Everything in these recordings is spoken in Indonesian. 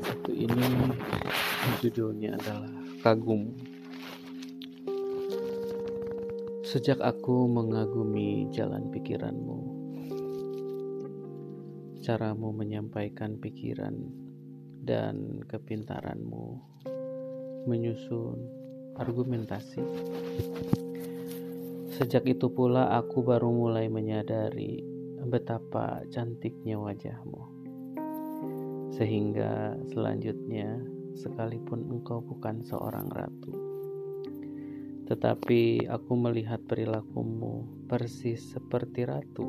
Satu ini judulnya adalah Kagum. Sejak aku mengagumi jalan pikiranmu, caramu menyampaikan pikiran dan kepintaranmu menyusun argumentasi. Sejak itu pula aku baru mulai menyadari betapa cantiknya wajahmu sehingga selanjutnya sekalipun engkau bukan seorang ratu tetapi aku melihat perilakumu persis seperti ratu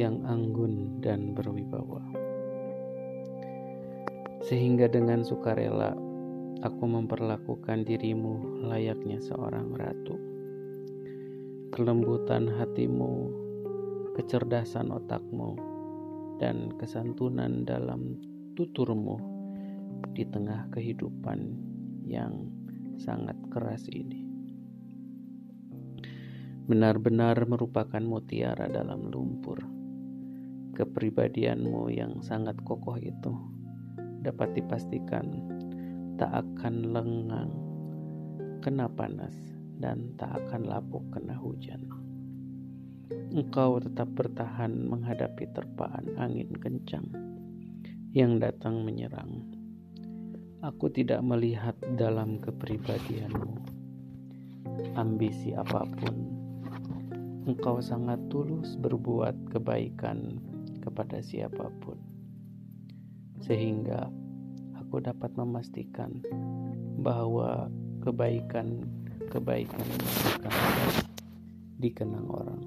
yang anggun dan berwibawa. Sehingga dengan sukarela aku memperlakukan dirimu layaknya seorang ratu. Kelembutan hatimu kecerdasan otakmu dan kesantunan dalam tuturmu di tengah kehidupan yang sangat keras ini. Benar-benar merupakan mutiara dalam lumpur. Kepribadianmu yang sangat kokoh itu dapat dipastikan tak akan lengang kena panas dan tak akan lapuk kena hujan. Engkau tetap bertahan menghadapi terpaan angin kencang yang datang menyerang. Aku tidak melihat dalam kepribadianmu ambisi apa pun. Engkau sangat tulus berbuat kebaikan kepada siapa pun, sehingga aku dapat memastikan bahwa kebaikan-kebaikan akan dikenang orang,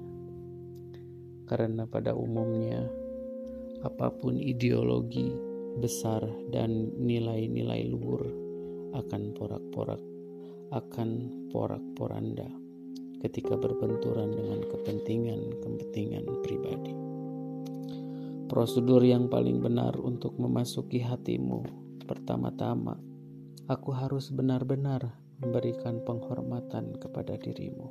karena pada umumnya apa pun ideologi besar dan nilai-nilai luhur akan porak-porak akan porak-poranda ketika berbenturan dengan kepentingan-kepentingan pribadi. Prosedur yang paling benar untuk memasuki hatimu pertama-tama, aku harus benar-benar memberikan penghormatan kepada dirimu.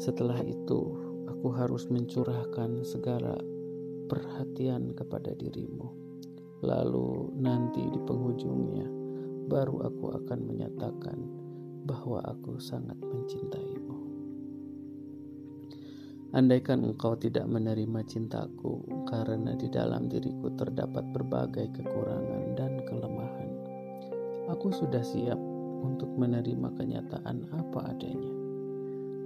Setelah itu, aku harus mencurahkan segala perhatian kepada dirimu. Lalu nanti di penghujungnya baru aku akan menyatakan bahwa aku sangat mencintaimu. Andaikan engkau tidak menerima cintaku karena di dalam diriku terdapat berbagai kekurangan dan kelemahan, aku sudah siap untuk menerima kenyataan apa adanya.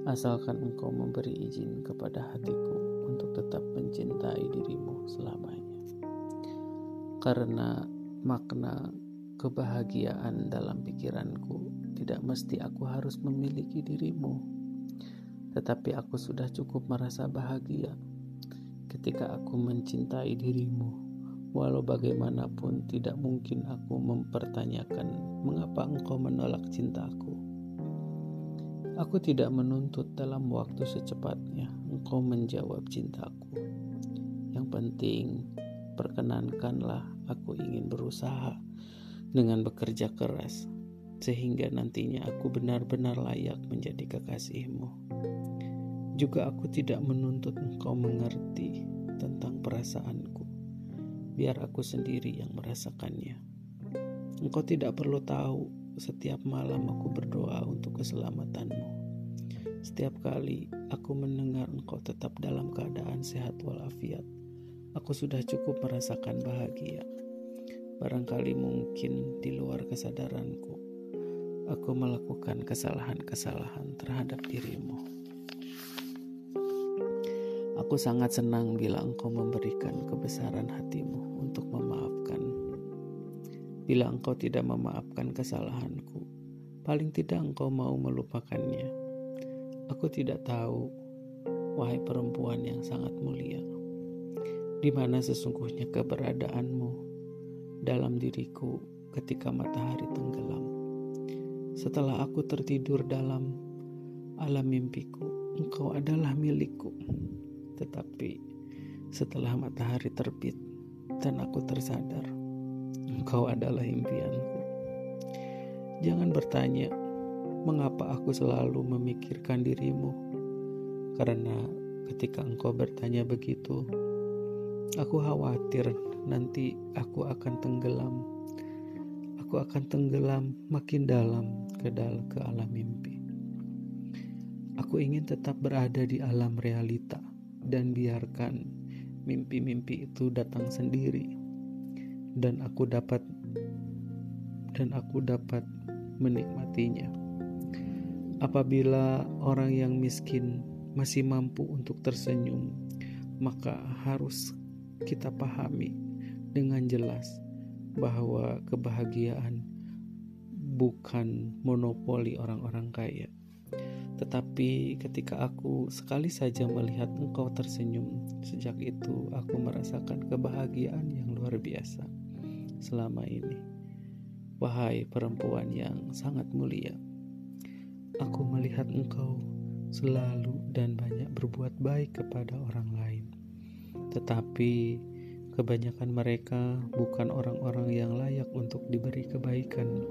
Asalkan engkau memberi izin kepada hatiku untuk tetap mencintai dirimu selamanya. Karena makna kebahagiaan dalam pikiranku tidak mesti aku harus memiliki dirimu, tetapi aku sudah cukup merasa bahagia ketika aku mencintai dirimu. Walau bagaimanapun tidak mungkin aku mempertanyakan mengapa engkau menolak cintaku. Aku tidak menuntut dalam waktu secepatnya engkau menjawab cintaku. Yang penting, perkenankanlah aku ingin berusaha dengan bekerja keras, sehingga nantinya aku benar-benar layak menjadi kekasihmu. Juga aku tidak menuntut engkau mengerti tentang perasaanku, biar aku sendiri yang merasakannya. Engkau tidak perlu tahu setiap malam aku berdoa untuk keselamatanmu. Setiap kali aku mendengar engkau tetap dalam keadaan sehat walafiat, aku sudah cukup merasakan bahagia. Barangkali mungkin di luar kesadaranku, aku melakukan kesalahan-kesalahan terhadap dirimu. Aku sangat senang bila engkau memberikan kebesaran hatimu untuk memaafkan. Bila engkau tidak memaafkan kesalahanku, paling tidak engkau mau melupakannya Aku tidak tahu, wahai perempuan yang sangat mulia, di mana sesungguhnya keberadaanmu dalam diriku ketika matahari tenggelam. Setelah aku tertidur dalam alam mimpiku, engkau adalah milikku. Tetapi setelah matahari terbit dan aku tersadar, engkau adalah impianku. Jangan bertanya, mengapa aku selalu memikirkan dirimu? Karena ketika engkau bertanya begitu, aku khawatir nanti aku akan tenggelam. Aku akan tenggelam makin dalam ke dalam ke alam mimpi. Aku ingin tetap berada di alam realita dan biarkan mimpi-mimpi itu datang sendiri dan aku dapat dan aku dapat menikmatinya. Apabila orang yang miskin masih mampu untuk tersenyum, maka harus kita pahami dengan jelas bahwa kebahagiaan bukan monopoli orang-orang kaya. Tetapi ketika aku sekali saja melihat engkau tersenyum, sejak itu aku merasakan kebahagiaan yang luar biasa selama ini. Wahai perempuan yang sangat mulia, aku melihat engkau selalu dan banyak berbuat baik kepada orang lain. Tetapi kebanyakan mereka bukan orang-orang yang layak untuk diberi kebaikan.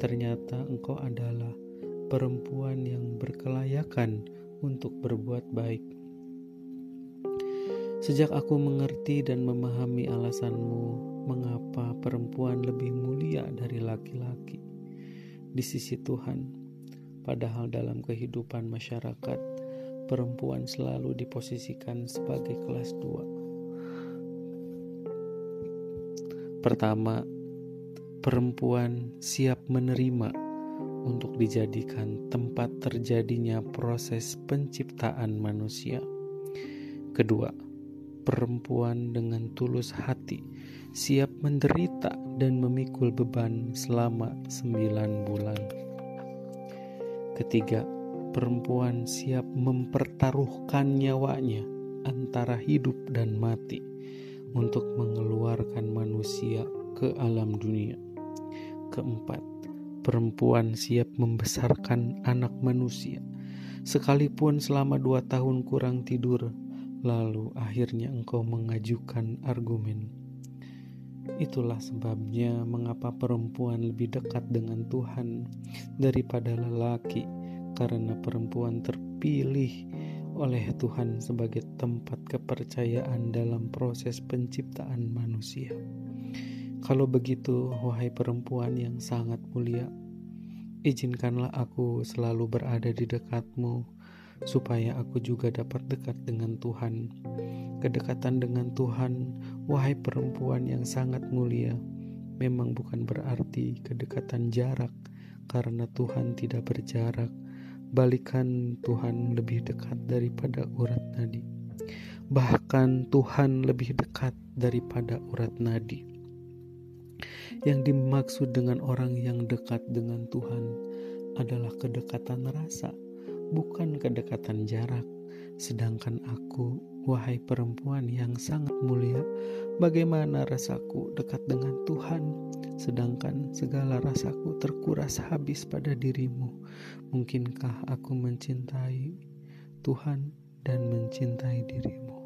Ternyata engkau adalah perempuan yang berkelayakan untuk berbuat baik. Sejak aku mengerti dan memahami alasanmu, mengapa perempuan lebih mulia dari laki-laki di sisi Tuhan Padahal dalam kehidupan masyarakat, perempuan selalu diposisikan sebagai kelas dua. Pertama, perempuan siap menerima untuk dijadikan tempat terjadinya proses penciptaan manusia. Kedua, perempuan dengan tulus hati siap menderita dan memikul beban selama sembilan bulan. Ketiga, perempuan siap mempertaruhkan nyawanya antara hidup dan mati untuk mengeluarkan manusia ke alam dunia. Keempat, perempuan siap membesarkan anak manusia, sekalipun selama dua tahun kurang tidur, lalu akhirnya engkau mengajukan argumen Itulah sebabnya mengapa perempuan lebih dekat dengan Tuhan daripada lelaki, karena perempuan terpilih oleh Tuhan sebagai tempat kepercayaan dalam proses penciptaan manusia. Kalau begitu, wahai perempuan yang sangat mulia, izinkanlah aku selalu berada di dekatmu, supaya aku juga dapat dekat dengan Tuhan Kedekatan dengan Tuhan, wahai perempuan yang sangat mulia, memang bukan berarti kedekatan jarak, karena Tuhan tidak berjarak. Balikan Tuhan lebih dekat daripada urat nadi. Bahkan Tuhan lebih dekat daripada urat nadi. Yang dimaksud dengan orang yang dekat dengan Tuhan adalah kedekatan rasa, bukan kedekatan jarak. Sedangkan aku, wahai perempuan yang sangat mulia, bagaimana rasaku dekat dengan Tuhan, sedangkan segala rasaku terkuras habis pada dirimu. Mungkinkah aku mencintai Tuhan dan mencintai dirimu?